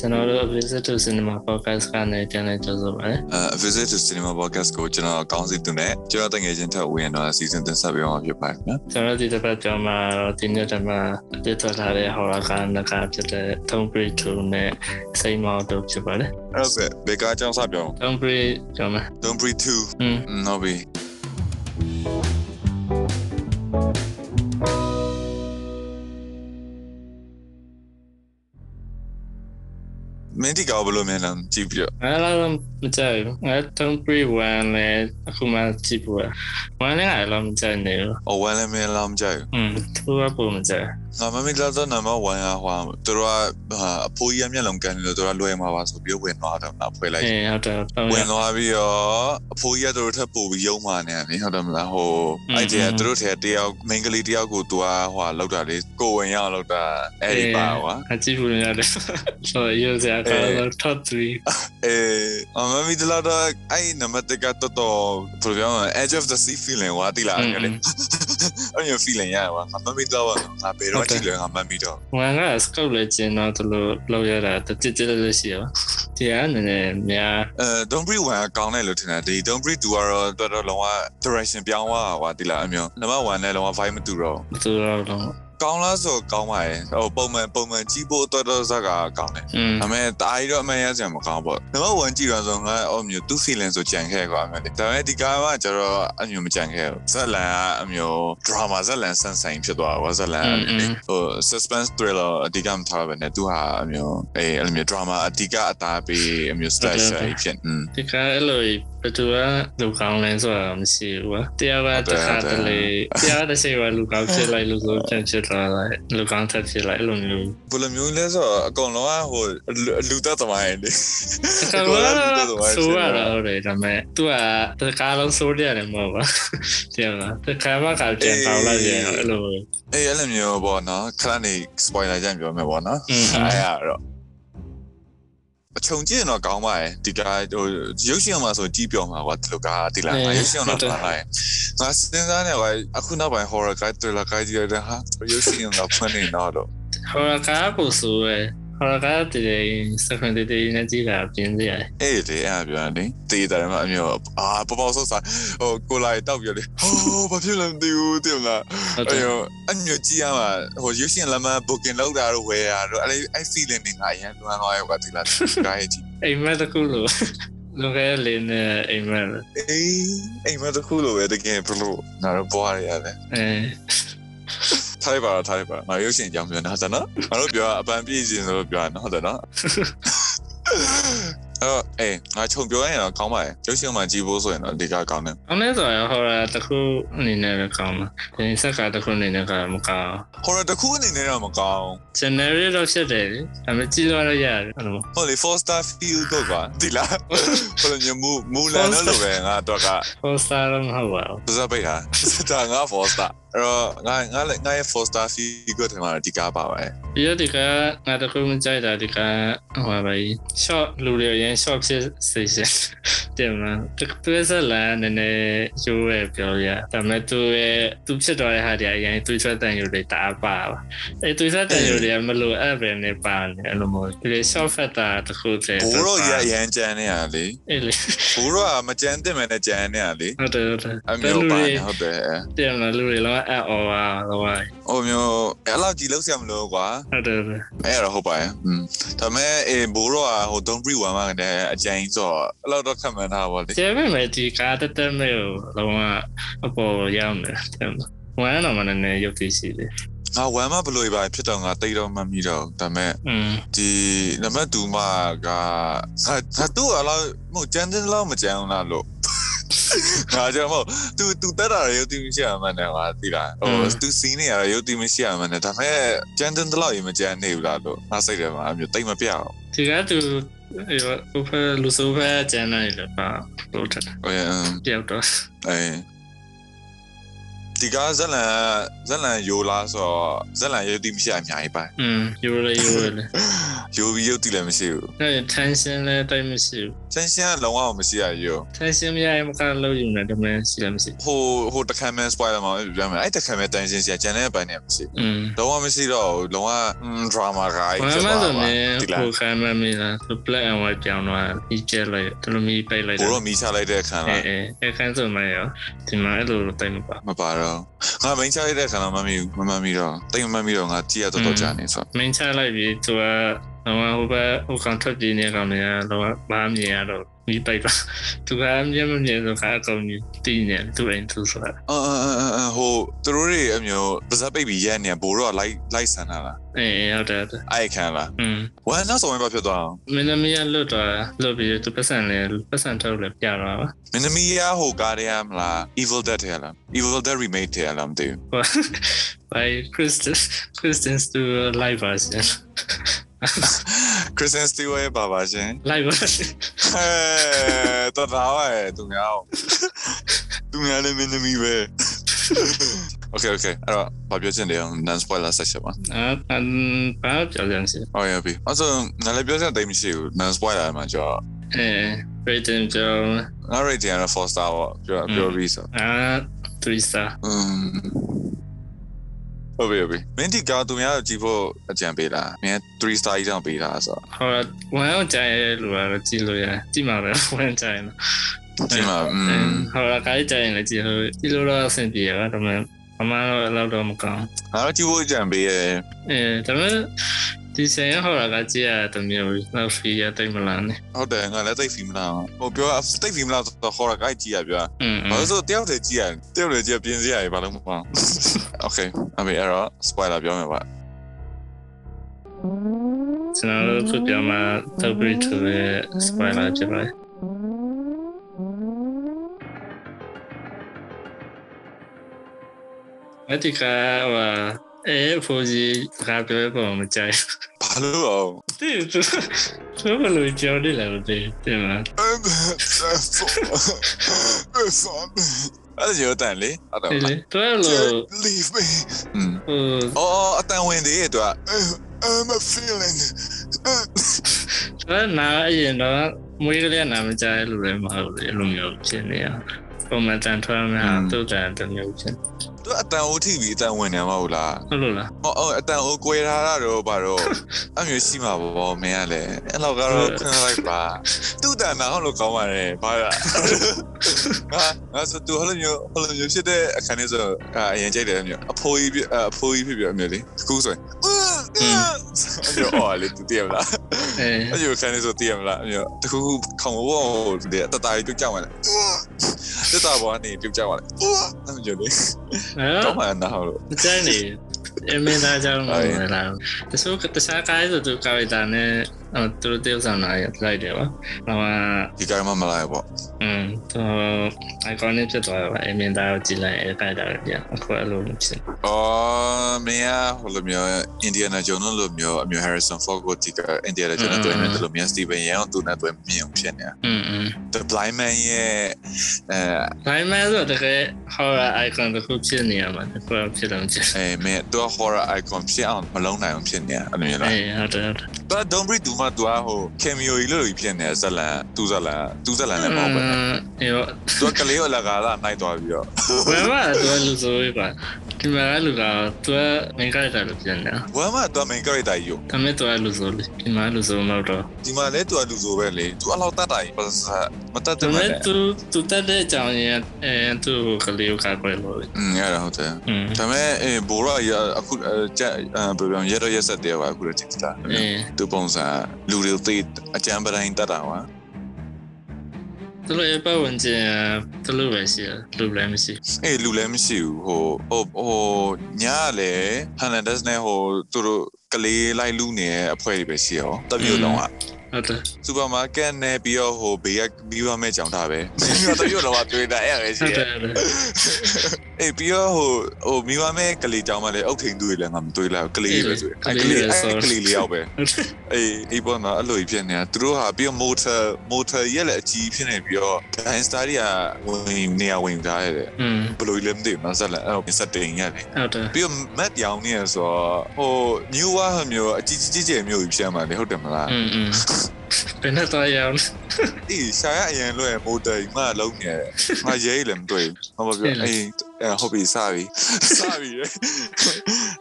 ကျွန်တော်တို့ Visit to Cinema Podcast ကနေပြန်လည်ကြိုဆိုပါတယ်အဲ Visit to Cinema Podcast ကိုကျွန်တော်ကောင်းစီသူနဲ့ကျွန်တော်တငယ်ချင်းထပ်ဝင်တော့ season တင်ဆက်ပေးအောင်ဖြစ်ပါတယ်နော်ကျွန်တော်ဒီတစ်ပတ်ကြောင်းမှာတော့ဒီနေ့တည်းမှာအသစ်ထွက်လာတဲ့ horror ကနကဖြစ်တဲ့ Tom Brady 2နဲ့စိတ်မောက်တို့ဖြစ်ပါတယ်အဲ့တော့ဘေကာကြောင်းစပြောင်း Tom Brady ကြောင်းမှာ Don't breathe 2อืมနော်ဘီ မင်းဒီကောဘယ်လိုမြင်လဲကြည့်ပြီးတော့အဲ့လိုမကြိုက်ဘူးအဲ့ Tom Brady 1လည်းအခုမှကြည့်ဖို့1လည်းအဲ့လိုမကြိုက်နေဘူးအဝမ်းလည်းမင်းလားမကြိုက်อืมသူကပုံမကြိုက်ငါမမီလာတော့နံပါတ်1ဟာဟွာသူတို့ကအဖိုးကြီးအမျက်လုံးကန်လို့သူတို့လွယ်မှာပါဆိုပြီးဝင်သွားတော့ငါဖွဲ့လိုက်အေးဟုတ်တယ်ဟုတ်ဝတယ်င်သွားပြီးတော့အဖိုးကြီးကသူတို့ထပ်ပို့ပြီးယုံမာနေတယ်လေဟုတ်တယ်မလားဟိုအဲ့ဒီကသူတို့ထဲတယောက်မိန်းကလေးတယောက်ကိုသူကဟိုလောက်တာလေကိုဝင်ရအောင်လောက်တာအဲ့ဒီပါကွာအကြည့်ဖို့ရတယ်ဆိုရစရာကတော့ top 3အေးအမမီတလာတော့အဲ့နံပါတ်1ကတော်တော်ဘယ်လိုပြောမလဲ edge of the sea feeling ဝါတိလာတယ်လေအဲ့ဒီ feeling ရပါအမမီတော့ငါဘယ်တော့ကြည့်လဲငါမမီတော့ဝန်က scope လည်းကျင်းတော့သူလိုလောက်ရတာတတိတလေးရှိရောဒီကနည်းနည်းများအဲ don't breathe 1ကကောင်းတယ်လို့ထင်တယ်ဒီ don't breathe 2ကတော့တော်တော်လုံးဝ direction ပြောင်းသွားတာကွာတိလာအမျိုးနံပါတ်1နဲ့လုံးဝ vibe မတူတော့သူတော့တော့ ကောင်းလားဆိုကောင်းပါရဲ့ဟိုပုံမှန်ပုံမှန်ကြီးဖို့အတွက်တော့ဇက်ကကောင်းတယ်ဒါပေမဲ့တအားကြီးတော့အမှန်ရစရာမကောင်းပေါ့နံပါတ်1ကြည့်ရအောင်ငါအော်မျိုးသူ feeling ဆိုကြံခဲ့ကွာအမှန်တည်းဒါပေမဲ့ဒီကားကကျတော့အမျိုးမကြံခဲ့ဘူးဇက်လန်ကအမျိုး drama ဇက်လန်ဆန်ဆိုင်ဖြစ်သွားတာဇက်လန်ဟို suspense thriller အဓိကမထားပဲနဲ့သူဟာအမျိုးအဲအဲ့လိုမျိုး drama အဓိကအသားပေးအမျိုး style ဖြစ်อืมဒီကားအဲ့လိုဘယ်သူကလူကောင်းလဲဆိုတာမရှိဘူးကွာတရားကတခါတလေတရားတစ်ချိန်မှာလူကောင်းဖြစ်လိုက်လူဆိုပြန်ဖြစ်လာလိုက်လူကောင်းထပ်ဖြစ်လိုက်အဲ့လိုမျိုးဘယ်လိုမျိုးလဲဆိုတော့အကုန်လုံးကဟိုလူသက်သမိုင်းနေအကုန်လုံးလူသက်သမိုင်းဆိုရတော့တယ်ဒါပေမဲ့ तू ကတခါလုံးဆိုးရတယ်မဟုတ်ပါပြန်လာတခါမှခါပြန်ပေါက်လိုက်ပြန်အဲ့လိုအေးအဲ့လိုမျိုးပေါ့နော်ခဏနေ spoiler ကြံပြောမယ်ပေါ့နော်အဲ့ရတော့ အချုံကြည့်ရင်တော့ကောင်းပါရဲ့ဒီကဟိုရုပ်ရှင်မှာဆိုကြည့်ပြောမှာကွာဒီလိုကဒီလားရုပ်ရှင်တော့ထားလိုက်ငါစဉ်းစားနေကွာအခုနောက်ပိုင်း horror guide thriller guide ကြည့်ရတဲ့ဟာရုပ်ရှင်ကဖွင့်နေတော့တော့ဟောကားကိုဆိုရ ဟောကားတည်းစကွန်တည်းနဲ့ကြည့်တာပြင်းစရာအေးလေအဲ့ပြောနေတေးတယ်မှာအမျိုးအာပေါ်ပေါ်ဆော့ဆာဟိုကိုလိုက်တောက်ပြလေဟိုဘာဖြစ်လဲမသိဘူးတင်လားဟုတ်တအဲ့ယ်ရောအညကြည့်ရမှာဟိုရုပ်ရှင်လမ်းမ booking လောက်တာတော့ဝယ်ရတော့အဲ့အဲ့ feeling တွေငါအရင်လွမ်းသွားရောကွာဒီလားကားရဲ့ကြည့်အိမ်မက်တခုလို့လုံခဲ့လင်းနဲ့အိမ်မက်အေးအိမ်မတစ်ခုလိုပဲတကယ်ဘလို့ငါတို့ဘွားရရတယ်အဲ ထားလိုက်ပါတော့ထားလိုက်ပါငါရုပ်ရှင်အကြောင်းပြောနေတာနော်ငါတို့ပြောအပန်းပြည့်ရှင်လို့ပြောတာဟုတ်တယ်နော်အဲ့အေးငါခြုံပြောရင်တော့ကောင်းပါရဲ့ရုပ်ရှင်မှာကြည့်ဖို့ဆိုရင်တော့ဒီကကောင်းတယ်အောင်လဲဆိုရဟောတာတခုအနေနဲ့ပဲကောင်းမှာဒီစက်ကတခုအနေနဲ့ကမကောင်း horror တစ်ခုအနေနဲ့တော့မကောင်း generate တော့ဖြစ်တယ်လေဒါပေမဲ့ကြည့်လို့ရရတယ်အဲ့လိုဟုတ်လေ four star feel တော့ကွာဒီလားဘယ်လိုမျိုးမူမူလန်လို့ပဲငါတော့က poster တော့မဟုတ်ပါဘူးစစပိတ်ဟာဒါငါ four star အဲ့တော့ငါငါငါရဲ့ four star feel ကိုထင်မှာဒီကားပါပဲပြီးတော့ဒီကငါတခုမကြိုက်တာဒီကဟိုပါပဲ short လူတွေရန် short ဖြစ်စေချင်တယ်မလားသူစလာနည်းနည်းရိုးရပြောရဒါပေမဲ့သူရဲ့သူဖြစ်သွားတဲ့ဟာတွေအရင်သူထွက်တန်ယူတွေတအားပါပါအဲသူထွက်တန်ယူတွေကမလို့အဲ့ပဲနေပါနေအဲ့လိုမျိုးဒီ short factor တခုတည်းဘိုးတော့ရရန်ကြမ်းနေရလေအဲ့လေဘိုးတော့မကြမ်းတင်မဲ့နဲ့ကြမ်းနေရလေဟုတ်တယ်ဟုတ်တယ်အမျိုးပါနေဟုတ်တယ်တယ်မလားလူတွေလောအအော်ပါတော့ပါဟိုမျိုးအဲ့လောက်ကြီးလောက်ဆရာမလို့ကွာဟုတ်တယ်အဲ့တော့ဟုတ်ပါရဲ့อืมဒါပေမဲ့အေဘိုးတော့ဟိုဒုံပရီဝါမှာတဲ့အကြိုင်ဆိုအဲ့လောက်တော့ခံမထားပါလေကျေပဲမယ်ဒီကားတက်တက်မဲ့ကိုလုံးဝအပေါ်ရောက်နေတယ်ဝမ်းတော့မနည်းနည်းရုပ်သိရှိတယ်ငါဝမ်းမဘလို့ပါဖြစ်တော့ငါတိတ်တော့မမီတော့ဒါပေမဲ့ဒီနံပါတ်2မှာကငါသူ့အလားမဟုတ်ကြမ်းတင်းလောက်မကြမ်းလားလို့ ငါကြောင့်မဟုတ် तू तू တက်တာရုပ်တည်မရှိရမှန်းတယ်ဟာသိလားဟို तू စီးနေရရုပ်တည်မရှိရမှန်းတယ်ဒါပေမဲ့ကြမ်းတင်လောက်ရင်မကြမ်းနေဘူးလားလို့ငါစိတ်ထဲမှာအမျိုးတိတ်မပြအောင် ဒီကသူဟိုဖလူဆိုဖကျန်နေတယ်ပါလို့တယ် ဟိုရ ပြောက်တော့ အဲဒီကဇလန်ဇလန်ယိုလာဆိုဇလန်ရုပ်တည်မရှိအများကြီးပါ อืมယူရယူရလေ ယိုပြီးရုပ်တည်လည်းမရှိဘူး အဲ့ tension လည်းတိုက်မရှိဘူး ကျ tension လုံးဝမရှိရရော tension မရရင်မကလို့ယူနေတယ်မင်းရှိတယ်မရှိဟိုဟိုတခါမှ spoiler မှာပြောမယ်အဲ့တခါမှ tension ရှိရကျန်တဲ့ဘိုင်းနဲ့မရှိอืมလုံးဝမရှိတော့လုံးဝ drama guy ဘာဖြစ်မှသွားဆိုပါနေဒီလားဟိုခံမမီလားသူ black and white ပြောင်းသွားဒီကျက်လိုက်တလူမီပိတ်လိုက်ဘိုးတော့မီးချလိုက်တဲ့အခါအဲလားအဲအခန်းဆိုမှရောဒီမှာအဲ့လိုတိုင်မပါမပါတော့ငါမင်းချလိုက်တဲ့အခါတော့မမီဘူးမမမီတော့တိတ်မမီတော့ငါကြည့်ရတော့တော့ကြာနေဆိုမင်းချလိုက်ပြီသူက ဟိုဟိုဘက်ဟိုကောင်ထွက်ပြေးနေကောင်တွေကတော့ဘာမြင်ရတော့မီးပိတ်ပါသူကမြင်မမြင်ဆိုကအကောင်ကြီးတည်နေသူအိမ်သူဆိုတာအာအာအာဟိုသူတို့တွေအမျိုးပါဇက်ပိတ်ပြီးရက်နေဘိုးတော့လိုက်လိုက်ဆန်တာလားအေးဟုတ်တယ်ဟုတ်တယ်အဲ့ခံလားอืมဝမ်းနောက်ဆုံးဘာဖြစ်သွားအောင်မင်းသမီးကလွတ်သွားလွတ်ပြီးသူပတ်စံလဲပတ်စံထုတ်လဲပြတော့ပါမင်းသမီးရဟိုကားရမလား Evil Dead ထဲလား Evil Dead remake ထဲလားမသိဘူး by Kristen Kristen Stewart live version Kristen Stewart ရဲ့ပါပါရှင် live version ဟဲတော်တော်ရဲ့သူများသူများလည်းမင်းသမီးပဲ Okay okay အဲ့တော့ဘာပြောချင်တယ် non spoiler section ပါအာအမ်ဘာပြောကြလဲဟုတ်ရပြီအဲ့ဆိုငါလည်းပြောချင်တယ်မရှိဘူး non spoiler မှာကြောအဲ rating ကြောငါ rating က4 star ပေါ့ပြောပြောပြီးဆိုအာ3 star อืม ဟုတ်ပြီဟုတ်ပြီမင်းဒီကားသူများကြည့်ဖို့အကြံပေးလားမင်း3 star ကြီးတောင်ပေးတာဆိုဟောဝမ်းအောင်ကြိုင်ရလို့ကတော့ကြည့်လို့ရတယ်ကြည့်မှာပဲဝမ်းကြိုင်နော်ဒီမှာอืมဟောကားကြိုင်လည်းကြည့်လို့ကြည့်လို့တော့အဆင်ပြေရတာဒါပေမဲ့မမတော့အဲ့လောက်တော့မကောင်းငါတို့ကြည့်ဖို့အကြံပေးရဲအဲဒါပေမဲ့ ဒီဆိုင်ဟောကကြည့်ရတဲ့မျိုးလောက်ဖီရတိတ်မလားနဲ့ဟုတ်တယ်ငါလည်းသိဖီမလားဟိုပြောသိဖီမလားတော့ခေါ်ရကိုက်ကြည့်ရပြอืมဘာလို့ဆိုတယောက်တည်းကြည့်ရတယောက်တည်းကြည့်ပြင်းစရာကြီးဘာလို့မပေါ့ Okay အမေအဲ့တော့ spoiler ပြောမယ်ပါကျွန်တော်တို့ခုပြောမှာ top 3ရဲ့ spoiler ဖြစ်ပါတယ်အဲ့ဒီကဟို အဲဖိုဂျီကပြောပေါ်မကြိုက်ဘာလို့အောင်တိသူသူဘယ်လိုကြောက်နေလဲမသိတယ်မလားအဲ့ဒါရောတန်လေအဲ့တော့ဒီလေတော်လို့ leave me อืมဟိုအော်အတန်ဝင်သေးရဲ့သူက I'm a feeling တော်နာအရင်တော့မွေးကလေးနာမကြိုက်လို့လည်းမဟုတ်ဘူးလိုမျိုးဖြစ်နေရပုံမှန်တန်ထွားမှာသူ့တန်တမျိုးဖြစ် သူအတန်အိုးထိပြီးအတန်ဝင်နေမှာဟုတ်လားဟုတ်လို့လားဟောအော်အတန်အိုးကွဲထားတာတော့ဘာတော့အမျိုးရှိမှာပေါ့မင်းကလည်းအဲ့လောက်ကတော့ခွင့်လိုက်ပါသူ့တန်နာဟုတ်လို့ကောင်းပါတယ်ဘာလဲငါငါဆိုသူဟိုလိုမျိုးဟိုလိုမျိုးဖြစ်တဲ့အခန်းလေးဆိုအရင်ကြိုက်တယ်မျိုးအဖိုးကြီးအဖိုးကြီးဖြစ်ပြအမျိုးလေခုဆိုရင်အမျိုးအော်လေသူတည်မလားအဲအမျိုးခန်းလေးဆိုတည်မလားအမျိုးတခုခုခေါင်းဘောလေတတားကြီးပြုတ်ကြမှာလေတတားဘောကနေပြုတ်ကြမှာလေအမျိုးလေအဲ့တော့မှနားဟုတ်လို့မကြိုက်နေ အမေသားကြောင့်လည်းလားတဆိုးတစားကားဆိုသူကာဝေတာနဲ့သူတို့တယောက်ဆောင်လာရလိုက်တယ်ပါ။ဟိုဒီကမှမလာရပေါ့။အင်းသူ iconic ဖြစ်သွားတာအမေသားကိုကြည့်လိုက်အဲကိုက်တာလည်းပြအခုအလိုလို့ဖြစ်။အော်မင်းကဟိုလိုမျိုး Indiana Jones လိုမျိုးအမျိုး Harrison Ford ကိုဒီက Indiana Jones တွေ့နေတယ်လို့မြန် Steven Yeun သူနဲ့တွေ့မြင်ဖြစ်နေတာ။အင်းအင်း The Blind Man ရဲ့အဲ Blind Man ဆိုတော့တကယ် horror icon တစ်ခုဖြစ်နေရမှာတစ်ခုဖြစ်တယ်မဖြစ်။အဲမင်းသူက horror icon ဖြစ်အောင်မလုံးနိုင်အောင်ဖြစ်နေအဲ့လိုမျိုးလားအေးဟုတ်တယ်ဟုတ်တယ် But don't breathe သူမသူကဟို cameo ကြီးလို့ဖြစ်နေဇလန်သူဇလန်သူဇလန်လည်းမဟုတ်ဘူးအေးတော့သူကကလေးကိုလကားလာနိုင်သွားပြီးတော့ဘယ်မှာတော့လူဆိုရပါ ဒီမှာလူကသူက main character လို့ပြန်တယ်ဝမ်းမသူက main character ကြီးရောဒါမဲ့သူကလူဆိုလေဒီမှာလူဆိုမဟုတ်တော့ဒီမှာလည်းသူကလူဆိုပဲလေသူအလောက်တတ်တာကြီးပါစမတတ်တယ်မဲ့သူသူတတ်တဲ့အကြောင်းရင်းအဲသူကလေးကိုကာကွယ်လို့อืมရတာဟုတ်တယ်ဒါမဲ့အေးဘိုးရရအခုကြက်ဘယ်ပြောရရရဆက်တယ်ပါအခုလည်းကြည့်တာသူပုံစံလူတွေသေအကြံပတိုင်းတတ်တာပါ သူတို့ရဲ့ပတ်ဝန်းကျင်သူတို့ပဲရှိတယ်လူလည်းမရှိအေးလူလည်းမရှိဘူးဟိုဟိုဟိုညားလေဟန်နဒက်နဲ့ဟိုသူတို့ကလေးလိုက်လူနေတဲ့အဖွဲတွေပဲရှိရောတမျိုးလုံးอ่ะ ဟုတ်တယ်စူပါမားကတ်နဲ့ပြီးတော့ဟိုဘေးကပြီးပါမဲ့ကြောင်တာပဲပြီးတော့တပြို့တော့တွေ့တာအဲ့ပဲရှိတယ်အေးပြီးတော့ဟိုဟိုမိပါမဲ့ကလေးကြောင်မှလည်းအုတ်ထိန်သူတွေလည်းငါမတွေ့လားကလေးပဲဆိုရင်ကလေးအဲ့ကလေးလေးရောက်ပဲအေးဒီပေါ်မှာအဲ့လိုဖြစ်နေတာသူတို့ဟာပြီးတော့ motor motor ရဲ့လည်းအကြီးဖြစ်နေပြီးတော့ dine star တွေကဝင်နေရဝင်သားရတယ်ဘလို့လည်းမသိဘူးမဆက်လက်အဲ့တော့ setting ရတယ်ဟုတ်တယ်ပြီးတော့ map ရောင်နေရဆိုတော့ဟို new war မျိုးအကြီးကြီးကြီးကျယ်မျိုးကြီးဖြစ်မှာလေဟုတ်တယ်မလားอืมဘယ်နဲ့သွားရအောင်အေးရှာရအရင်လွယ်မိုတယ်မလုံးနေငါရဲလည်းမတွေ့ဘူးဘာပြောအေးဟုတ်ပြီစပြီစပြီ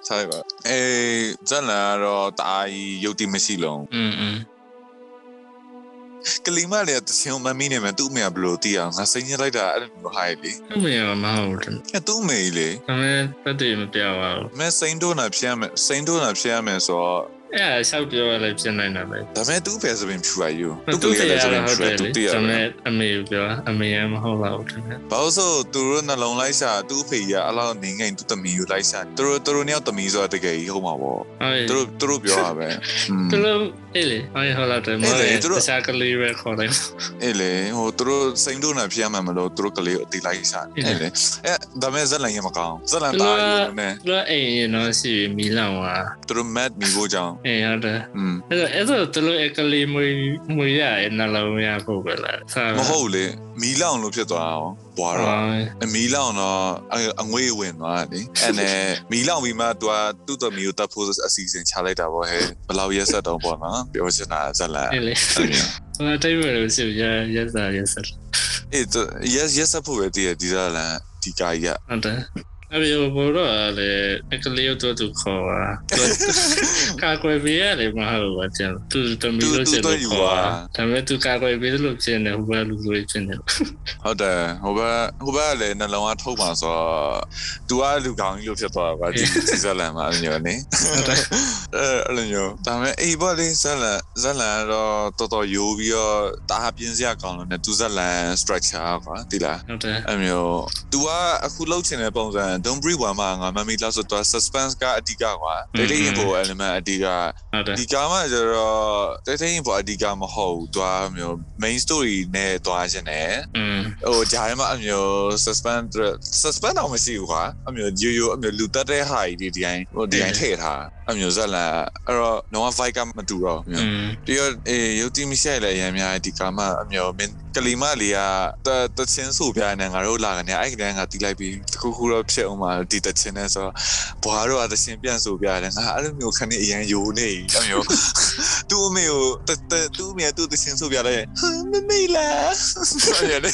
ဆိုင်ပါအေးဇန်လာတော့တာကြီးရုပ်တိမရှိလုံးอืมကလီမလည်းတချင်းမမီးနေမယ်သူ့အမေကဘယ်လိုသိအောင်ငါစိတ်ညစ်လိုက်တာအဲ့လိုမျိုးဟာရလေသူ့အမေကမဟုတ်ဘူးအဲ့သူ့အမေလေဒါပေမဲ့ပတ်တည်မပြောင်းပါဘူးမဲစိန်တို့နာဖျက်မယ်စိန်တို့နာဖျက်မယ်ဆိုတော့ အဲ့ဒါဆောက်ပြောရလဲပြင်နိုင်တာပဲဒါပေမဲ့သူ့ဖယ်ဆိုရင်ဖြူရယူသူ့ဖေရဆိုရရင်ဟုတ်ဖြူတရယ်သူလေတည်ရဒါပေတမဲ့ယ်အမေကိုပြောအမေရမဟုတ်ပါဘူးတဲ့ဘာလို့ဆိုသူတို့နှလုံးလိုက်ရှာသူ့ဖေရအလောက်နေငိမ့်သူ့သမီးကိုလိုက်ရှာသူတို့သူတို့နှစ်ယောက်သမီးဆိုတာတကယ်ကြီးဟုတ်မှာပေါ့ဟုတ်သူတို့သူတို့ပြောတာပဲอืมသူတို့ အေးလေအဲ့ဟောလာတယ်မအေးဟုတ်လေလေသူတို့တခြားကလေးပဲခေါ်တယ်အေးလေဟိုသူတို့စိန်ဒိုနာဖြစ်ရမှာမလို့သူတို့ကလေးကိုအတီလိုက်ရှာအေးလေအေးလေအဲဒါမဲ့ဇက်လန်ရမကောင်းဇက်လန်သူတာကယူနေသူကအိမ်ရင်တော့ရှိပြီမီလောင်ပါသူတို့ mad မိဖို့ကြောင်းအေးဟုတ်တယ်อืมအဲ့တော့အဲ့တော့သူတို့အကလေးမွေးမွေးရရဲ့နှလုံးရဖို့ပဲလားဆာမဟုတ်လေမီလောင်လို့ဖြစ်သွားအောင် ဘွာတော့အမီလောင်တော့အငွေ့ဝင်သွားတယ်အဲ့နဲ့မီလောင်ပြီးမှသူကသူ့သမီးကိုတတ်ဖို့အစီအစဉ်ချလိုက်တာပေါ့ဟဲ့ဘယ်လောက်ရက်ဆက်တော့ပေါ့နော်ပြောချင်တာဇက်လာအေးလေအဲ့လိုဟိုတိတ်ပဲလို့ရှိရရစားရစားအေးရက်ရက်ဆက်ဖို့ပဲတည်ရဒီဇက်လန်ဒီကာကြီးကဟုတ်တယ် အမေဘောရလေအကလေးတို့သူခေါ်ပါကာကွယ်ပေးရတယ်မဟုတ်ဘူးကျန်သူတမီလို့ကျန်တော့ခေါ်ပါဒါပေမဲ့သူကာကွယ်ပေးလို့ကျန်တယ်ဟိုဘလူလူကျန်တယ်ဟုတ်တယ်ဟိုဘဟိုဘလည်းနှလုံးအားထုတ်ပါဆိုတော့သူကလူကောင်ကြီးလို့ဖြစ်သွားတာပါဒီဇလန်မှာအမျိုးနေအဲ့လိုမျိုးဒါပေမဲ့အေးဘောလေးဇလန်ဇလန်တော့တော်တော်ယိုးပြီးတော့တာပြင်းစရာကောင်းလို့ねသူဇလန် structure ကွာတိလားဟုတ်တယ်အဲ့မျိုးသူကအခုလှုပ်ချင်တဲ့ပုံစံဒွန်ဘရီဝါမှာငါမမီလောက်ဆိုတော့ suspense ကအဓိကကွာတိတ်တိတ်ရင်ပေါ် element အဓိကဒီကမှာကျတော့တိတ်တိတ်ရင်ပေါ်အဓိကမဟုတ်ဘူးသွားမျိုး main story နဲ့သွားခြင်းနဲ့ဟိုဂျာထဲမှာအမျိုး suspend suspend တော့မရှိဘူးကွာအမျိုးရိုးရိုးအမျိုးလူတက်တဲ့ဟာကြီးဒီဒီတိုင်းဟိုဒီတိုင်းထည့်ထားအမျိုးဇက်လာအဲ့တော့ no fight ကမတူတော့ဘူးပြီးတော့အေးရုပ်တိမရှိရလေအရင်များဒီကမှာအမျိုး ကလီမလေးကတတချင်းဆိုပြနေငါတို့လာကနေအဲ့ဒီတန်းကတီးလိုက်ပြီးတခုခုတော့ဖြစ်အောင်ပါဒီတချင်းနဲ့ဆိုဘွားတို့ကတချင်းပြန်ဆိုပြတယ်ငါအဲ့လိုမျိုးခဏအရင်ယိုနေအမျိုးသူ့အမေကိုတတသူ့အမေကသူ့တချင်းဆိုပြတယ်မမေလားအဲ့ဒါ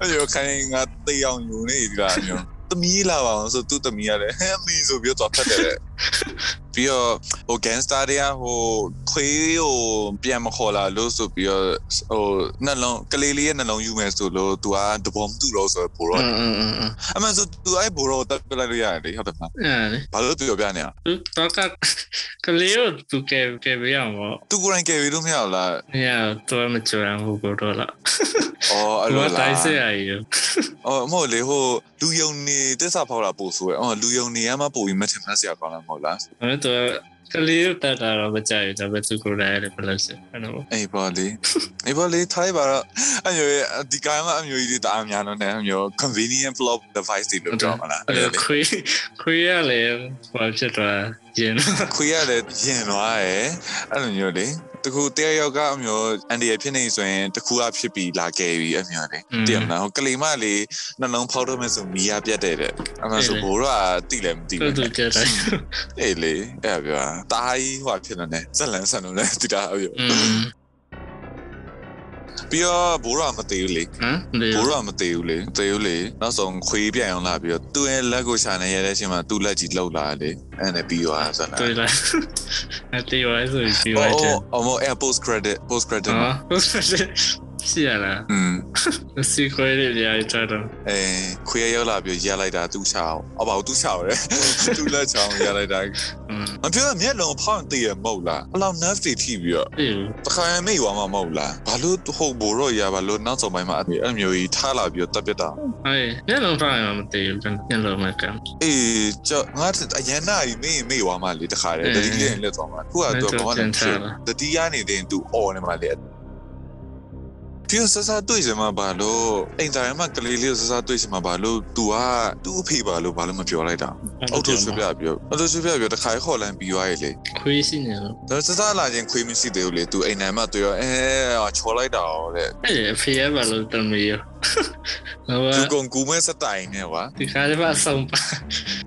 အဲ့လိုခိုင်းငါတေးအောင်ယိုနေဒီလားမျိုးသမီးလာပါအောင်ဆိုသူ့သမီးရတယ်ဟဲ့အမေဆိုပြီးတော့ဖတ်တယ် ပြီးတော့ဟို gangster တွေကဟိုခွေးကိုပြန်မခေါ်လာလို့ဆိုပြီးတော့ဟိုနှလုံးကလေးလေးရဲ့နှလုံးယူမယ်ဆိုလို့ तू ကတဘောမတူတော့ဆိုပိုတော့အမှန်ဆို तू အဲ့ပိုတော့တက်ပြလိုက်လို့ရတယ်လေဟုတ်တယ်မလားဘာလို့ तू ပြောပြနေอ่ะတော့ကကလေးကို तू ကဲကဲပြရအောင်ပေါ့ तू ကိုယ်တိုင်ကဲပြီးလို့မရဘူးလားမရတော့မကြော်ရဘူးပိုတော့လားအော်အဲ့လိုလားတိုင်းစရာကြီးအော်မဟုတ်လေဟိုလူယုံနေတစ္ဆာဖောက်တာပို့ဆိုရအော်လူယုံနေရမှပို့ပြီးမထင်မှတ်စရာကောင်းလားမဟုတ်လား။အဲ့တော့ကလေးကိုတက်တာတော့မကြိုက်ဘူးဒါပေမဲ့သူကိုလည်းဘယ်လိုလဲ။အဲ့တော့အေးပါလေအေးပါလေထိုင်ပါတော့အမျိုးဒီကံမှာအမျိုးကြီးတာအများတော့ねအမျိုး convenient flop device တွေလို့ပြောမှာလားအဲ့ခွေးခွေးရလေဘာဖြစ်သွားရင်ခွေးရလည်းရင်သွားရယ်အဲ့လိုမျိုးလေ တခုတယောက်ယောက်ကအမျိုးအန်ဒီရဖြစ်နေဆိုရင်တခုကဖြစ်ပြီးလာခဲ့ပြီအမျိုးလေတည်မလားဟိုကလေးမလေးနှလုံးဖောက်တော့မယ်ဆိုမီးရပြတ်တဲ့တဲ့အမှဆိုဘိုးတော့တိလည်းမတိသူဘူးသူကြတယ်အေးလေအဲ့ပြောတာကြီးဟိုဖြစ်နေတယ်ဇက်လန်ဆန်လို့လည်းတိတာအမျိုး။อืม ပြီးတော့ဘိုးတော့မသေးဘူးလေဟမ်ဒီဘိုးတော့မသေးဘူးလေမသေးဘူးလေနောက်ဆုံးခွေးပြန်အောင်လာပြီးတော့သူ့ရဲ့လက်ကိုရှာနေရတဲ့အချိန်မှာသူ့လက်ကြီးလှုပ်လာတယ်လေအဲ့နဲ့ပြီးသွားဇက်လန်တွေ့လား။အဲ့ဒီဝိုင်းဆိုပြီးဝိုအော်င်းချအော်အော်အဲ့ post credit post credit ာ။ဟုတ်တယ် ရှိရလားอืมစီခွဲလေးညာချတော့အဲခွေရောက်လာပြီးရလိုက်တာသူ့ချောင်းအော်ပါသူ့ချောင်းရယ်သူ့လက်ချောင်းရလိုက်တာအပြောမျက်လုံးဖောင်းတည်ရမဟုတ်လားအလောင်းနတ်စီထိပြီးတော့တခါရင်မိတ်ဝါမမဟုတ်လားဘာလို့ဟုတ်ဘိုတော့ရပါလို့နောက်ဆုံးပိုင်းမှာအဲ့မျိုးကြီးထားလာပြီးတော့တက်ပြတာဟဲ့မျက်လုံးဖောင်းရမတည်ဘူးမျက်လုံးမကမ်းအေးကြောငါအရန်နာကြီးမိမိတ်ဝါမလေတခါရယ်တတိလေးလက်သွားမှာခုကတော့ဘာမှမဖြစ်တတိရနေတဲ့သူအော်နေမှာလေ ပြဆဆတွေ့စမှာဘာလို့အိမ်တိုင်းမှာကလေးလေးဆဆတွေ့စမှာဘာလို့ तू ကသူ့အဖေဘာလို့ဘာလို့မပြောလိုက်တာအောက်ထုတ်ဆွပြပြောအောက်ထုတ်ဆွပြပြောတခါခေါ်လန်ပြီးသွားရေလေခွေးရှိနေလို့ဒါဆဆလာချင်းခွေးမရှိသေးဘူးလေ तू အိမ်တိုင်းမှာတွေ့ရောအဲချော်လိုက်တာတဲ့အဲ့အဖေရပါလို့တမီးရ ဟိုသူကုန်ကူမဲ့စတိုင်နဲ့ကွာဒီခါကျမှဆုံးပါ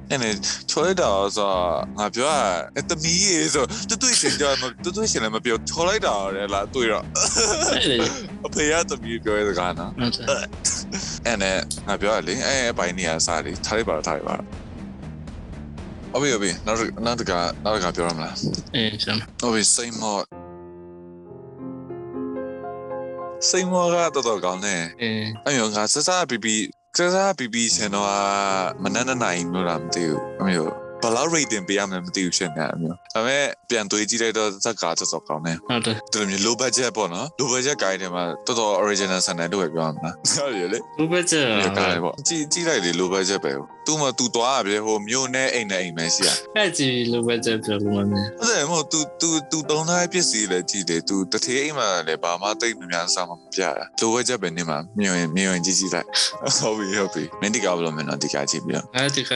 အဲ့နဲ့ချောလိုက်တာဆိုငါပြောอ่ะအတမီးရေဆိုတူတူရှင်ကြမတူတူရှင်လည်းမပြောချောလိုက်တာလေလားတွေ့တော့အဲ့လေအဖေရတမီးပြောရစကားနော်ဟုတ်တယ်အဲ့နဲ့ငါပြောရလေအဲ့အပိုင်းနေရစားလေထားလိုက်ပါထားလိုက်ပါအဘေအဘေနောက်နောက်တကနောက်တကပြောရမလားအေးကျွန်အဘေစိတ်မော့ စိတ်မော့ကတော်တော်ကောင်းတယ်အေးအဲ့မျိုးငါစစားပီပီစစားပီပီရှင်တော့မနက်နနိုင်လို့လားမသိဘူးအမျိုး ဘယ်လောက် rating ပေးရမလဲမသိဘူးရှင်ကအမျိုးဒါပေမဲ့ပြန်တွေးကြည့်လိုက်တော့ဇက်ကတော်တော်ကောင်းတယ် ဟုတ်တယ် ဒီလိုမျိုး low budget ပေါ့နော် low budget guide တွေမှာတော်တော် original ဆန်တယ်လို့ပဲပြောရမှာဟုတ်ရလေ ဘုဘကျ ဒီကားလေးပေါ့ကြည့်ကြည့်လိုက်လေ low budget ပဲသူ့မှာသူသွားရပြီဟိုမြို့နဲ့အိမ်နဲ့အိမ်ပဲရှိရ အဲ့ကြည့်လိုပဲကျပြောလို့မမြင် ဟုတ်တယ်မဟုတ် तू तू तू တုံးသားပစ္စည်းလည်းကြည့်တယ် तू တထေးအိမ်မှာလည်းဘာမှတိတ်မများစားမပြတာ low budget ပဲနေမှာမြင်ရင်မြင်ရင်ကြည့်ကြည့်လိုက်ဟုတ်ပြီဟုတ်ပြီမင်းဒီကားဘယ်လိုမင်းတော့ဒီကားကြည့်ပြီးတော့ အဲ့ဒီက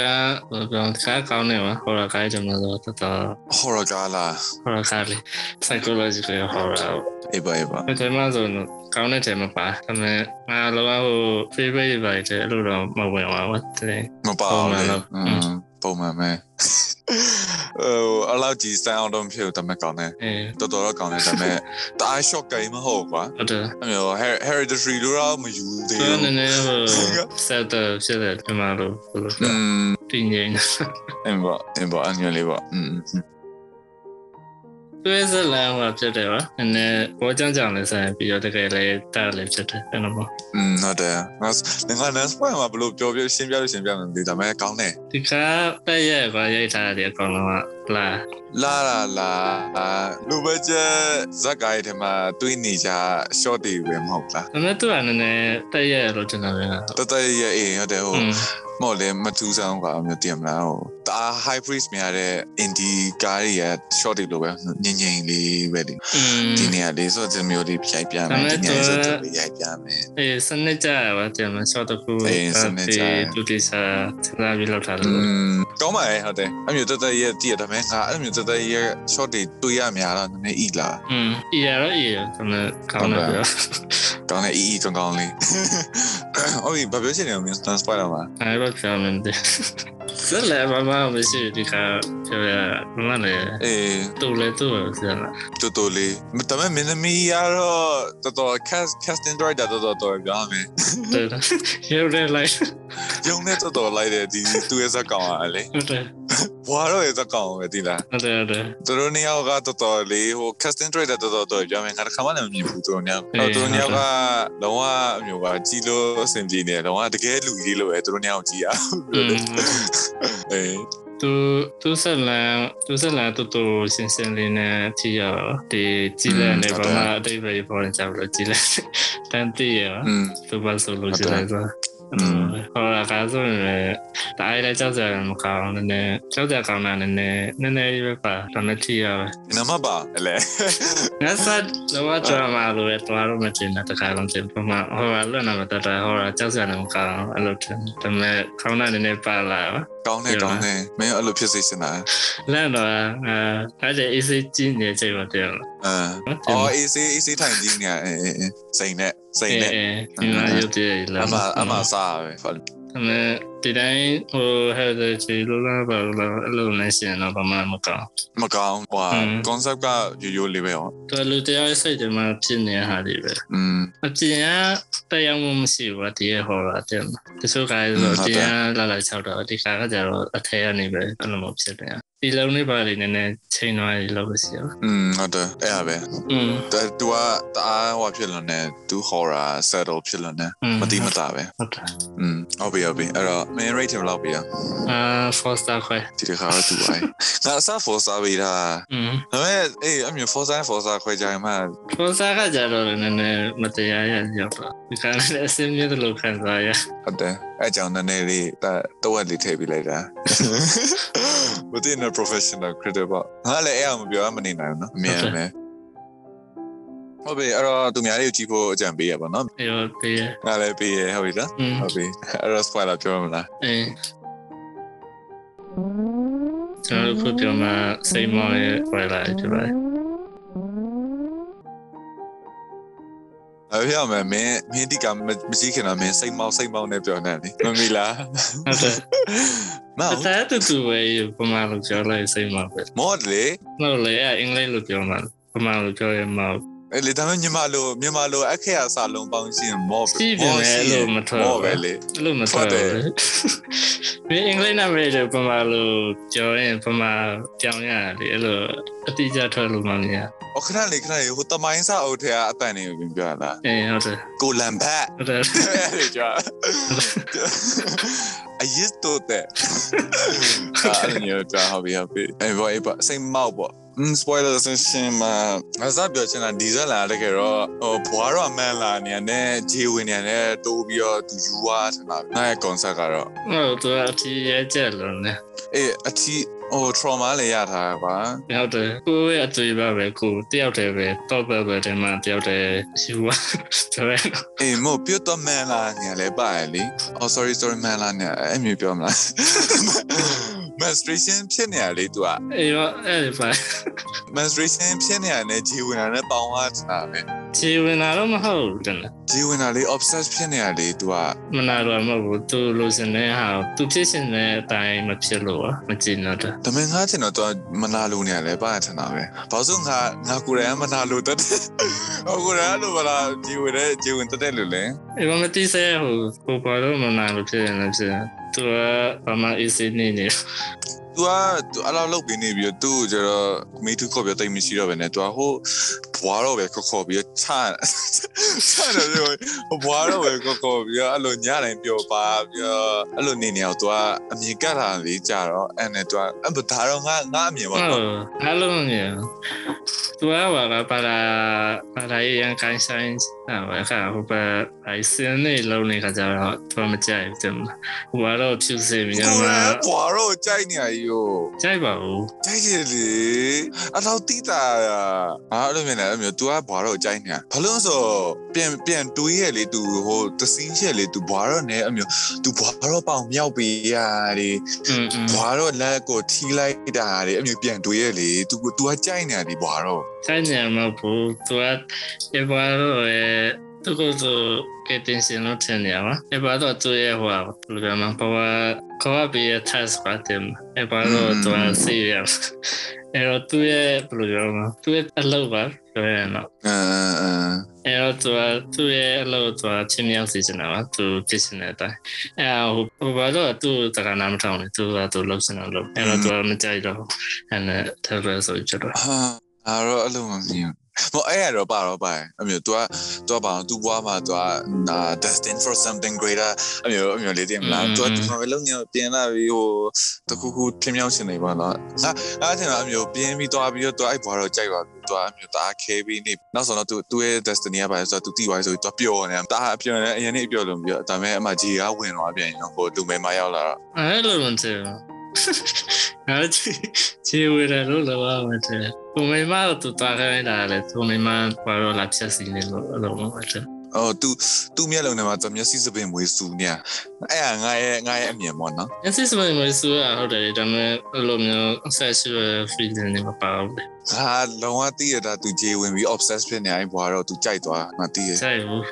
ဟိုပြောခါကောင်း နေမှာဟောရခိုင်းတယ်မလို့တော်တော် horror ကားလားဟောရခိုင်းလေ psychological horror အေးပါအေးပါအဲ့ဒီမှာဆိုတော့ကောင်းတဲ့တယ်မပါဒါပေမဲ့ငါလောကဟို favorite ပဲတဲ့အဲ့လိုတော့မဝင်ပါဘူးတဲ့မပါဘူးလေ ပုံမှန်ပဲဟိုအလောက်ကြီးစမ်းအောင်တော့မဖြစ်ဘူးဒါပေမဲ့ကောင်းတယ်တော်တော်တော့ကောင်းတယ်ဒါပေမဲ့တအား shock ကိမဟုတ်ကွာဟုတ်တယ်အမျိုး hereditary လို့တော့မယူသေးဘူးနည်းနည်းဆက်တော့ဖြစ်တယ်ဒီမှာလို့ဘယ်လိုလဲတင်းငိမ့်အင်းပေါ့အင်းပေါ့အငယ်လေးပေါ့อืม သွေးစလန်ဟိုဖြစ်တယ်ပါနည်းနည်းဘောကြောင်ကြောင်လည်းဆိုင်ပြီးတော့တကယ်လည်းတားလည်းဖြစ်တယ်အဲ့လိုပေါ့อืมဟုတ်တယ်ငါငါ next point မှာဘလို့ပြောပြရှင်းပြလို့ရှင်းပြမယ်ဒီဒါမဲ့ကောင်းတယ်ဒီကတက်ရဲ့ကွာရိုက်ထားတဲ့အကောင်လုံးကလာလာလာလာလူပဲကျဇက်ကိုင်းထဲမှာတွေးနေကြ short တွေပဲမဟုတ်လားဒါမဲ့သူကနည်းနည်းတက်ရဲ့လို့ကျွန်တော်ပြောတာတက်ရဲ့အေးဟုတ်တယ်ဟုတ် မော်လေမတူးဆောင်ကမျိုးတည်မလားဟိုဒါ high priest မြရတဲ့ indie ကားတွေက short တွေလိုပဲညင်ညင်လေးပဲဒီဒီနေရာလေးဆိုတဲ့မျိုးတွေဖြိုက်ပြမယ်ဒီနေရာဆိုတဲ့ရိုက်ပြမယ်အေးစနစ်ကြပါတယ်မ short ကူအေးစနစ်ကြလူတွေစားစဉ်းစားပြီးလောက်တာလို့ကောင်းပါရဲ့ဟုတ်တယ်အမျိုးတသက်ရဲ့တည်ရတမဲငါအဲ့မျိုးတသက်ရဲ့ short တွေတွေ့ရများတော့နည်းနည်းဤလာอืมဤရတော့ဤရကျွန်တော်ကောင်းတယ်ကောင်းတယ်ဤဤကောင်းကောင်းလေးဟုတ်ပြီဘာပြောချင်တယ်မင်း Spider-Man အဲ့တော့ပြောမယ်တဲ့ဆက်လည်းမမမရှိဒီကပြောရမမလည်းအေးတူလေတူဆက်လာတူတူလေးဒါပေမဲ့မင်းသမီးရတော့တော်တော် cast casting director တော်တော်တော်ပြောမယ်တဲ့ရုပ်ရဲလိုက်ရုံနဲ့တော်တော်လိုက်တယ်ဒီသူရဲ့ဇက်ကောင်ကလေဟုတ်တယ် ဘွာတော့ရသကောင်ပဲဒီလားဟုတ်တယ်ဟုတ်တယ်သူတို့နှစ်ယောက်ကတော်တော်လေးဟို casting trailer တော်တော်တော်ကြာမယ်ငါတစ်ခါမှလည်းမမြင်ဘူးသူတို့နှစ်ယောက်သူတို့နှစ်ယောက်ကလုံးဝအမျိုးပါကြီးလို့အဆင်ပြေနေတယ်လုံးဝတကယ်လူကြီးလို့ပဲသူတို့နှစ်ယောက်ကြီးอ่ะအေးသူသူဆက်လန်သူဆက်လန်တူတူစင်စင်လေးနဲ့ကြည့်ရတာဒီကြည့်လန်နေဘာမှအတိတ်ပဲပေါ်နေကြလို့ကြည့်လန်တန်တည့်ရသူဘာဆိုလို့ကြည့်လိုက်သွား ဟောလာကားဆိုရင်တားရတဲ့ကြောက်ကြရမကောင်းနည်းနည်းကြောက်ကြကောင်းတာနည်းနည်းနည်းနည်းပဲပါဒါနဲ့ထီရပဲနမပါလေငါစားတော့ဒရာမာလိုပဲတော်တော့မတင်တဲ့တခါလုံးတင်ပမာဟောလာလွတ်နာမတတဟောလာ ကြောက်ကြတယ်မကောင်းအဲ့လိုတင်ဒါပေမဲ့ကောင်းတာနည်းနည်းပါလာပါကောင်းနေကောင်းနေမင်းအဲ့လိုဖြစ်စေစင်တာလန့်တော့အဲအဲ့ဒါအေးစေးကြီးနေချိန်မှာတင်လို့အာအော် AC AC ထိုင်ကြီးနေအေးအေးစိန်နဲ့စိန်နဲ့ဒီမှာရုပ်တည်းလာအမအမစားပဲဖတ် ဒါပေမဲ့ဒီတိုင်းဟိုဟဲ့တဲ့ချီလိုလာပါလို့အဲ့လိုနဲ့ရှင်တော့ဘာမှမကောင်းမကောင်းဟွာ concept ကရိုးရိုးလေးပဲဟောတော်လူတရားစိတ်တွေမှာဖြစ်နေတဲ့ဟာတွေပဲอืมအပြင်ကတရားမှုမရှိဘူးဒီဟောတာတဲ့တချို့ကလည်းဆိုတရားလာလာချောက်တော့ဒီကကကြတော့အထဲကနေပဲအဲ့လိုမျိုးဖြစ်တယ် ဒီလုံးလေးပါလေးနည်းနည်းချိန်သွားရလို့ရှိရော อืมဟုတ်တယ်အဲ့ဒါပဲ อืม တူကတအားဟောဖြစ်လို့ねသူ horror settle ဖြစ်လို့ねမတိမတာပဲ ဟုတ်တယ် อืมဟုတ်ပြီဟုတ်ပြီအဲ့တော့ main rate ဘယ်လောက်ပြီอ่ะ အာ four star ခွဲ ဒီတစ်ခါတော့သူအိုင်ငါအစား for စားပြီလား อืม ဒါပေမဲ့အေးအမျိုး for စား for စားခွဲကြရင်မှ four star ကကြတော့လည်းနည်းနည်းမတရားရရောက်တော့ ဒီကလည်းအစင်းမြတ်လို့ခံစားရဟုတ်တယ်အဲ့ကြောင့်နည်းနည်းလေးတဝက်လေးထည့်ပေးလိုက်တာမသိနေ professional critic ပေါ့ငါလည်းအဲ့အောင်မပြောမနေနိုင်ဘူးနော်အမြင်အမြင်ဟုတ်ပြီအဲ့တော့သူများလေးကိုကြည့်ဖို့အကြံပေးရပါတော့အေးဟုတ်ပြီငါလည်းပေးရဟုတ်ပြီလားอืมဟုတ်ပြီအဲ့တော့ spoiler ပြောမလားအေးကျွန်တော်ခုပြောမှာစိတ်မောရဲ့ spoiler ဖြစ်ပါတယ် အဲဖြစ်အောင်မလဲမင်းမင်းဒီကမကြည့်ခင်တော့မင်းစိတ်မောက်စိတ်မောက်နဲ့ပြောနေတယ်မမီလားဟုတ်တယ်မောက်แต่တူတူပဲပမာလို့ပြောလိုက်စိတ်မှာပဲမော်လေဟုတ်လေအင်္ဂလိပ်လို့ပြောမှာပမာလို့ပြောရင်မဟုတ်အဲ့ လေဒါပေမဲ့မြန်မာလိုမြန်မာလိုအခက်အစာလုံးပေါင်းရှင်းမော်စီးပြန်လေလို့မထွက်မော်ပဲလေအဲ့လိုမထွက်ဘူးလေမင်းအင်္ဂလိပ်နာမည်တွေပမာလို့ပြောရင်ပမာကြောင်းရတယ်အဲ့လိုအတိအကျထွက်လို့မမြင်အခဏလေးခဏလေးဟိုတမိုင်းစာအုပ်ထဲကအတန်နေပြင်ပြလာအေးဟုတ်တယ်ကိုလန်ဘတ်ဟုတ်တယ်အဲ့ဒါအယစ်တော့တဲ့အဲ့ညတော့ဟောပြီးဟောပြီးအဲ့ဘောအဲ့ဘောစိတ်မောက်ပေါ့ อืม spoiler ဆင်းရှင်းမှာငါစပြောချင်တာဒီဇက်လာတကယ်တော့ဟိုဘွားတော့အမှန်လာနေနဲ့ဂျေဝင်နေနဲ့တိုးပြီးတော့သူယူသွားထင်တာငါရဲ့ concept ကတော့ ဟုတ်တယ်အတိအကျလို့ね အေးအထီ ဟို trauma လည်းရထားတာပါ ဟုတ်တယ်ကိုယ့်ရဲ့အတွေ့ပါပဲကိုတယောက်တည်းပဲတော့ပဲပဲတည်းမှာတယောက်တည်းယူပါဆိုရဲ အေးမို့ပြတ်တော့မှန်လာနေလေပါလေ oh sorry sorry မှန်လာနေအဲ့မျိုးပြောမလား menstruation ဖြစ်နေရလေ तू อ่ะ အေးရောအဲ့ဒီပါ menstruation ဖြစ်နေရတဲ့ဂျီဝင်တာနဲ့ပေါင်းသွားတာပဲ ခြေဝင်လာတော့မဟုတ်ဘူးတကယ် ဂျီဝင်တာလေး obsess ဖြစ်နေရလေ तू อ่ะ မနာတော့မဟုတ်ဘူးသူလိုချင်တဲ့ဟာသူဖြစ်ချင်တဲ့အတိုင်းမဖြစ်လို့မကြည့်တော့ ဒါပေမဲ့ငါချင်တော့ तू မနာလို့နေရလေပါထင်တာပဲဘာလို့ငါငါကိုယ်တိုင်မနာလို့တက်တယ်ဟိုကိုယ်တိုင်လို့ဗလားဂျီဝင်တဲ့ဂျီဝင်တက်တယ်လို့လေ အေးမတိစေဟိုကိုပါတော့မနာလို့ဖြစ်နေတယ်ဖြစ်သူကဘာမှ easy နေနေ तू อ่ะ तू အလောက်လုပ်ပြီးနေပြီးတော့ तू ကျတော့မိသူခေါ်ပြတိတ်မရှိတော့ပဲね तू อ่ะဟိုဘွားတော့ပဲခေါ်ခေါ်ပြီးချာချာတယ်ဟိုဘွားတော့ပဲခေါ်ခေါ်ပြီးအဲ့လိုညတိုင်းပြောပါပြီးအဲ့လိုနေနေအောင် तू อ่ะအမြင်ကတ်တာလေးကြတော့အဲ့နဲ့ तू อ่ะအဲ့ဒါတော့ငါငါအမြင်ပါ ဟုတ် တော့ အဲ့လိုမျိုးသူကဘာကပါလာပါလာရန်ကန်ဆိုင် အဲ့ခါဟိုပါအိုင်စင်းနေလုံးနေခါကြတော့တော့မကြိုက်ဘူးတင်ဟိုကတော့ဖြူစင်မြန်မှာဟိုကတော့ကြိုက်နေရကြီးကိုကြိုက်ပါဘူးကြိုက်တယ်လေအတော့တိတာငါအဲ့လိုမြင်တယ်အဲ့မျိုး तू ကဘွားတော့ကြိုက်နေဘလို့ဆိုပြန်ပြန်တွေးရလေ तू ဟိုသစင်းချက်လေ तू ဘွားတော့နေအဲ့မျိုး तू ဘွားတော့ပေါင်မြောက်ပေးရတယ်ဘွားတော့လက်ကိုထီလိုက်တာတယ်အဲ့မျိုးပြန်တွေးရလေ तू तू ကကြိုက်နေတယ်ဘွားတော့ cáñamo putua ecuador eh tukutu que te enseñó tenía ecuador tu es guau lo que más para coba pide tas para tema ecuador tu así ya pero tu es programa tu es al lugar pero no ah အဲ့တော့သူကသူ့ရဲ့အလုပ်သူကချင်းမြောက်စီစဉ်တာပါသူဖြစ်စဉ်တဲ့အတိုင်းအဲ့ဟိုဟိုဘာလို့သူ့တက္ကနာမထောင်လဲသူကသူလှုပ်စင်တော့လှုပ်အဲ့တော့သူကမကြိုက်တော့အဲ့နဲ့ travel ဆိုကြတော့ ဟာအဲ့တော့အဲ့လိုမမြင်မအဲ့ရတော့ပါတော့ပါအမျိုး तू က तू ပါ तू ဘွားမှာ तू က destined for something greater အမျိုးအမျိုးလေးတင်မလား तू ကဒီမှာလုံးညပြင်လာပြီးဟိုတခုခုထင်းမြောက်ချင်နေပါလားငါငါထင်တာအမျိုးပြင်းပြီးသွားပြီးတော့ तू အဲ့ဘွားတော့ကြိုက်ပါပြီ तू အမျိုးတအားခဲပြီးနေနောက်ဆုံးတော့ तू သူ့ရဲ့ destiny ကပါဆိုတော့ तू တီးသွားဆို तू ပျော်နေတာတအားပျော်နေအရင်နေ့ပျော်လို့ပြီးတော့ဒါပေမဲ့အမကြီးကဝင်သွားပြန်ရောဟိုလူမဲမရောက်လာတော့ အဲ့လိုမသိဘူး အဲ့ချီချီဝရလို့လောမတဲ့သူမိမတို့တာခိုင်းတာလေသူမိမဘာလို့လာချက်စီနေလို့အလုံးမတဲ့ အော် तू तू မျက်လုံးထဲမှာသူမျက်စိစပင်မွေးစူနေအဲ့ဟာငါရဲ့ငါရဲ့အမြင်ပေါ့နော် အစစ်စမိုင်းမဆိုးရဟုတ်တယ်ဒါပေမဲ့အလိုမျိုး sexual feeling တွေမပါဘူး ငါလုံးဝသိရတာ तू ဂျေဝင်ပြီး obsessed ဖြစ်နေအိုင်ဘွားတော့ तू ကြိုက်သွားငါသိရ ใช่ဘူး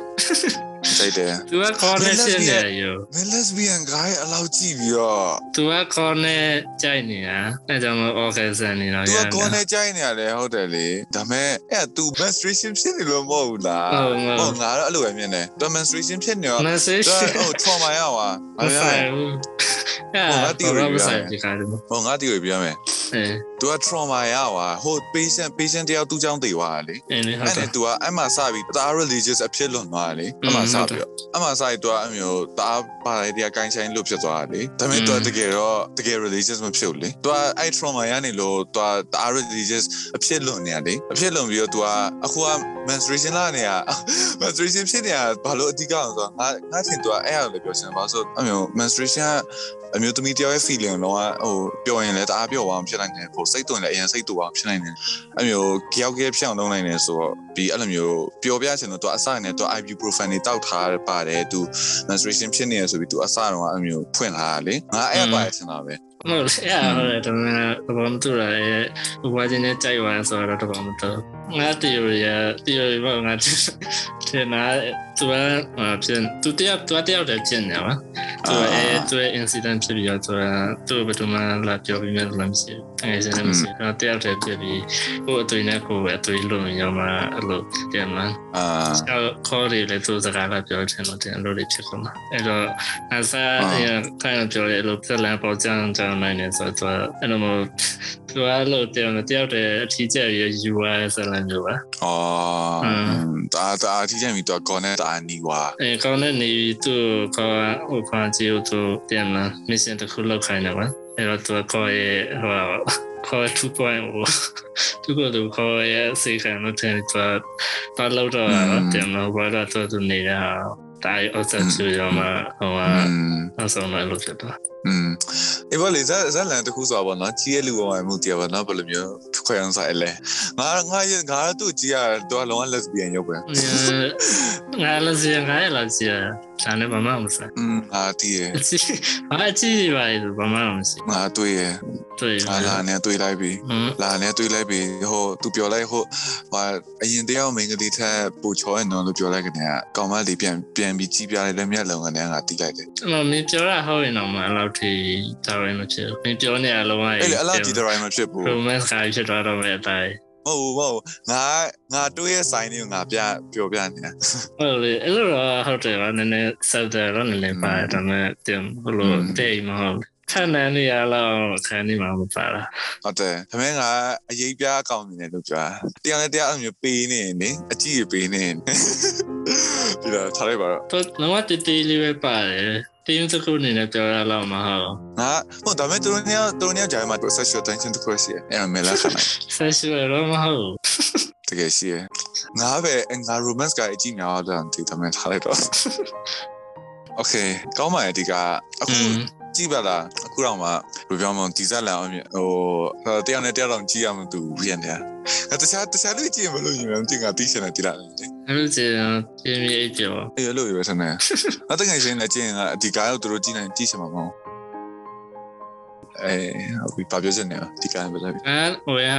ကြိုက်တယ် သူက connection နေရ မင်း lesbian guy အလောက်ကြည့်ပြီးတော့ သူက connect ကြိုက်နေတာအဲကြောင့်မ orgasm နေတော့ तू ရ က connect ကြိုက်နေရတယ်ဟုတ်တယ်လေဒါပေမဲ့အဲ့ तू menstruation ဖြစ်နေလို့မဟုတ်ဘူးလား ဟုတ်ဟုတ် ဟုတ်ငါတော့အဲ့လိုပဲမြင်တယ် तू menstruation ဖြစ်နေတော့ message ဟို trauma ရပါ မဆိုင်ဘူးအဲဘာမဆိုင်ဒီကားတယ် ဟိုငါတီးရပြရမယ် အဲ तू က trauma ရပါဟို patient patient တယောက်သူ့ကြောင့်တည်သွားတာလေ အဲဟုတ် အဲ့ တယ် နဲ့ तू ကအဲ့မှာစပြီးတအား religious အဖြစ်လွန်သွားတယ်လေအဲ့မှာ စားပြီးတော့အမှန်စားတော့အမျိုးတာပါရတဲ့ကိုင်းဆိုင်လို့ဖြစ်သွားတာလေဒါပေမဲ့တော့တကယ်တော့တကယ် religious မဖြစ်ဘူးလေသူကအဲ့ trauma ရနေလို့သူကတာ religious အဖြစ်လွန်နေရလေအဖြစ်လွန်ပြီးတော့သူကအခုက menstruation လာနေတာ menstruation ဖြစ်နေတာဘာလို့အဓိကအောင်ဆိုတော့ငါငါထင်သူကအဲ့ဟာလို့ပြောချင်တယ်ဘာလို့ဆိုအမျိုး menstruation က အမျိုးသမီးတယောက်ရဲ့ feeling တော့ဟိုပြောရင်လည်းတအားပြောအောင်ဖြစ်နိုင်တယ်ဟိုစိတ်တွင်လည်းအရင်စိတ်တူအောင်ဖြစ်နိုင်တယ်အမျိုးကြောက်ကြဖြစ်အောင်လုပ်နိုင်တယ်ဆိုတော့ဒီအဲ့လိုမျိုးပျော်ပြချင်တော့သူအစနဲ့သူ ibuprofen တွေတောက်ထားပါတယ်သူ menstruation ဖြစ်နေရဆိုပြီးသူအစတော့အဲ့လိုမျိုးဖွင့်လာတာလေငါအဲ့ပါချင်တာပဲမဟုတ်လေအဲဟုတ်တယ်ဒါပေမဲ့ဘာမှမတူရအဲဘာချင်းနဲ့ကြိုက်သွားဆိုတော့တော့ဘာမှမတူ ငါတီယိုရီတီယိုရီဘာငါတင်နာသူကပြင်သူတယောက်သူတယောက်တည်းပြင်နေပါသူအဲသူရဲ့ incident ဖြစ်ပြီးတော့သူကသူ့ဘယ်သူမှလာပြောပြီးမှလည်းမရှိဘူးအဲစနေမရှိတော့တယောက်တည်းဖြစ်ပြီးကိုအသွေးနဲ့ကိုပဲအသွေးလုံးရောမှအဲ့လိုပြန်မှအာခေါ်ရလေသူစကားလာပြောချင်လို့တင်လို့ဖြစ်ကုန်မှာအဲ့တော့အစားရခိုင်ပြောရလို့ပြလန်ပေါ်ကြမ်းကြမ်းနိုင်နေဆိုတော့အဲ့လိုမျိုးသူကလို့တယောက်တယောက်တည်းအထီးကျရယူရဆိုလည်းမျိုးပါအော်ဒါဒါအထီးကျပြီးတော့ကောနဲ့ဒါနီဝါအဲကောနဲ့နေသူကောဥပမာကြီးတို့ပြန်လာ mission တစ်ခုလောက်ခိုင်းတယ်ပါအဲ့တော့သူကောရဲ့ဟိုခေါ်2.0သူကတော့ခေါ်ရဲ့စေခံလို့တယ်သူတော့လောက်တော့တယ်နော်ဘာလို့သူနေတာတာအဆက်ချူရမှာဟိုအဆောင်လာလို့ဖြစ်တော့อืม အေးဘာလဲဇက်ဇက်လန်တခုဆိုပါတော့ကြီးရဲ့လူပေါ်မှာမှုတရားပါနော်ဘယ်လိုမျိုးခွဲအောင်ဆိုင်လဲငါငါရငါတို့ကြီးရတော့လုံးဝ lesbian ရုပ်ပဲ ငါ lesbian ငါရလာကြီးရဒါနဲ့ဘာမှမဆိုင်อืมအာတီးရဘာအကြီးပါလဲဘာမှမဆိုင်ငါတွေ့ရတွေ့ရလာနေတွေ့လိုက်ပြီလာနေတွေ့လိုက်ပြီဟိုသူပြောလိုက်ဟိုဟာအရင်တယောက်မင်းကလေးထက်ပူချောရနော်လို့ပြောလိုက်ကနေကကောင်မလေးပြန်ပြန်ပြီးကြီးပြလိုက်လက်မျက်လုံးကနေငါတီးလိုက်တယ်အမမင်းပြောတာဟုတ်ရင်တော့မအဲ့လောက်ထိဒါရိုင်းမဖြစ်ဘူးမင်းပြောနေအလုံးဝအဲ့လေအလောက်ထိဒါရိုင်းမဖြစ်ဘူး romance ကဖြစ်သွားတော့မယ်အတိုင်း မဟုတ်ဘူးမဟုတ်ငါငါတွေးရဲ့ဆိုင်လေးကိုငါပြပြောပြနေတာဟုတ်လေအဲ့လိုတော့ဟုတ်တယ်ဗာနည်းနည်းဆက်တယ်တော့နည်းနည်းပါတယ်ဒါပေမဲ့တင်ဘလို့တိတ်မဟုတ်ခံနေနေရလောက်ခံနေမှာမပါလားဟုတ်တယ်ဒါပေမဲ့ငါအရေးပြားကောင်းနေတယ်လို့ပြောတာတရားနဲ့တရားအမျိုးပေးနေနေအကြည့်ပေးနေဒီတော့ထားလိုက်ပါတော့တော့တော့တေးတေးလေးပဲပါတယ် တင်းစခုနေနဲ့ပြောရလောက်မဟုတ်ငါဟိုဒါမဲ့သူတို့ညသူတို့ညကြာမှာ sexual tension တခုရှိတယ်အဲ့မဲ့လာခဏ sexual တော့မဟုတ်တကယ်ရှိရငါပဲငါ romance ကအကြည့်များတော့ဒီတမန်ထားလိုက်တော့ Okay ကောင်းပါရဲ့ဒီကအခုကြည့်ပါလားအခုတော့မှဘယ်ပြောမလဲဒီဇက်လန်ဟိုတရားနဲ့တရားတော့ကြည့်ရမှသူပြန်တယ်ငါတခြားတခြားလူကြည့်မလို့ညီမတင်ကတီးချင်တယ်တိလာတယ် အဲ့လိုကြည့်ရင်ပြင်းပြင်းကြောအေးလို့ရပါစနေအတကယ်ရှင်လည်းကြည့်ရင်ဒီကားကိုသူတို့ကြည့်နိုင်ကြည့်ချင်မှာမဟုတ်အဲဟုတ်ပြီဘာပြောချင်လဲဒီကားပဲလားအဲဟိုရ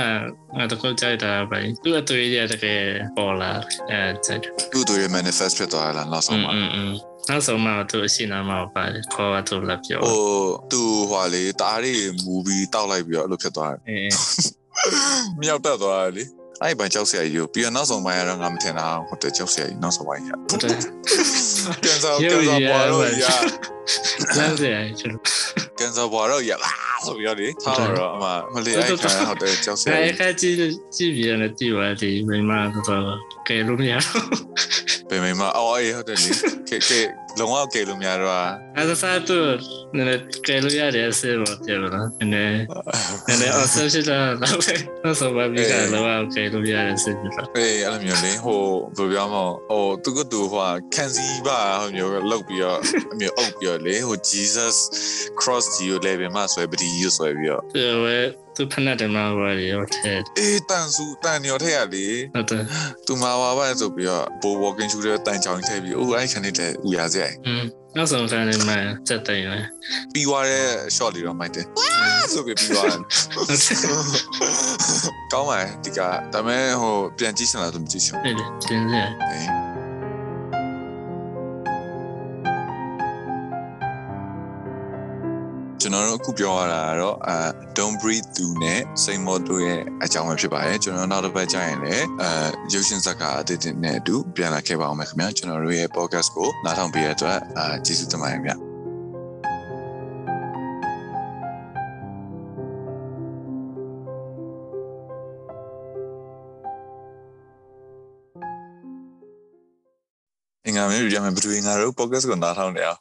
အဲ့တော့ကြိုက်တာပဲသူ့အတွေ့အကြုံတကယ်ပေါ်လာအဲကြိုက်သူ့အတွေ့အကြုံ manifest ဖြစ်သွားလားနောက်ဆုံးမှာอืมနောက်ဆုံးမှသူအရှိနာမှာပါတယ်ခေါ်ရသူလက်ပြောဟိုသူဟွာလေတားရီမူဗီတောက်လိုက်ပြီးတော့အဲ့လိုဖြစ်သွားတယ်အေးမြောက်တက်သွားတယ်လေ အဲ့ဘာကြောက်စရာကြီးပြီးတော့နောက်ဆုံးပိုင်းကတော့ငါမထင်တာဟိုတကြောက်စရာကြီးနောက်ဆုံးပိုင်းရဟုတ်တယ်ကန်ဆာကန်ဆာဘွားတော့ရလမ်းစရာကြီးကန်ဆာဘွားတော့ရလာဆိုပြီးတော့လေထားတော့အမမလေးအဲ့ခံဟုတ်တယ်ကြောက်စရာအဲ့ခါကြည့်ကြည့်ပြီးရတယ်ကြည့်ပါဒီမိမတော့ကဲလို့မရဘယ်မိမအော်အေးဟုတ်တယ်လေကဲကဲ လုံးဝကဲလို့မရတော့အဲ့ဒါစားတော့နည်းကဲလို့ရတယ်ဆေးပေါ့ပြောနော်နည်းနည်းနည်းနည်းအဆရှိတာတော့တော့ဆိုပါပြီကလောကဲလို့ရတယ်ဆေးပြတာအေးအဲ့လိုမျိုးလေဟိုဘယ်ပြောမလဲဟိုသူကသူဟိုကန်စီပါဟိုမျိုးလောက်ပြီးတော့အမျိုးအုပ်ပြီးတော့လေဟို Jesus cross ကြီးကို level မှာဆွဲပြီးယူဆွဲပြီးတော့ သူဖက်နဲ့တမဝါရီရောထဲအေးတန်စုတန်ရောထဲရလေဟုတ်တယ်သူမဝါပါဆိုပြီးတော့ဘိုး walking shoe တွေတန်ချောင်းထည့်ပြီးအိုးအဲ့ခဏလေးဥရစရိုက်อืมနောက်ဆုံးခံနေမှစက်တယ်ရယ်ပြီးသွားတဲ့ shot လေးတော့မိုက်တယ်ဆိုပြီးပြီးသွားတယ်ကောင်းပါဒီကဒါမဲ့ဟိုပြန်ကြည့်ချင်လားသူမကြည့်ချင်ဘူးဟုတ်တယ်တင်းစရာ ကျွန်တော်တို့အခုပြောရတာကတော့အဲ Don't Breathe သူနဲ့ Saint Maud တို့ရဲ့အကြောင်းပဲဖြစ်ပါတယ်ကျွန်တော်နောက်တစ်ပတ်ကြာရင်လည်းအဲရုပ်ရှင်ဇာတ်ကားအသစ်တွေနဲ့အတူပြန်လာခဲ့ပါအောင်မယ်ခင်ဗျာကျွန်တော်တို့ရဲ့ podcast ကိုနားထောင်ပေးရတဲ့အတွက်အာကျေးဇူးတင်ပါတယ်ခင်ဗျာအင်္ဂါမျိုးရမယ်ဘယ်သူငါတို့ podcast ကိုနားထောင်နေအောင်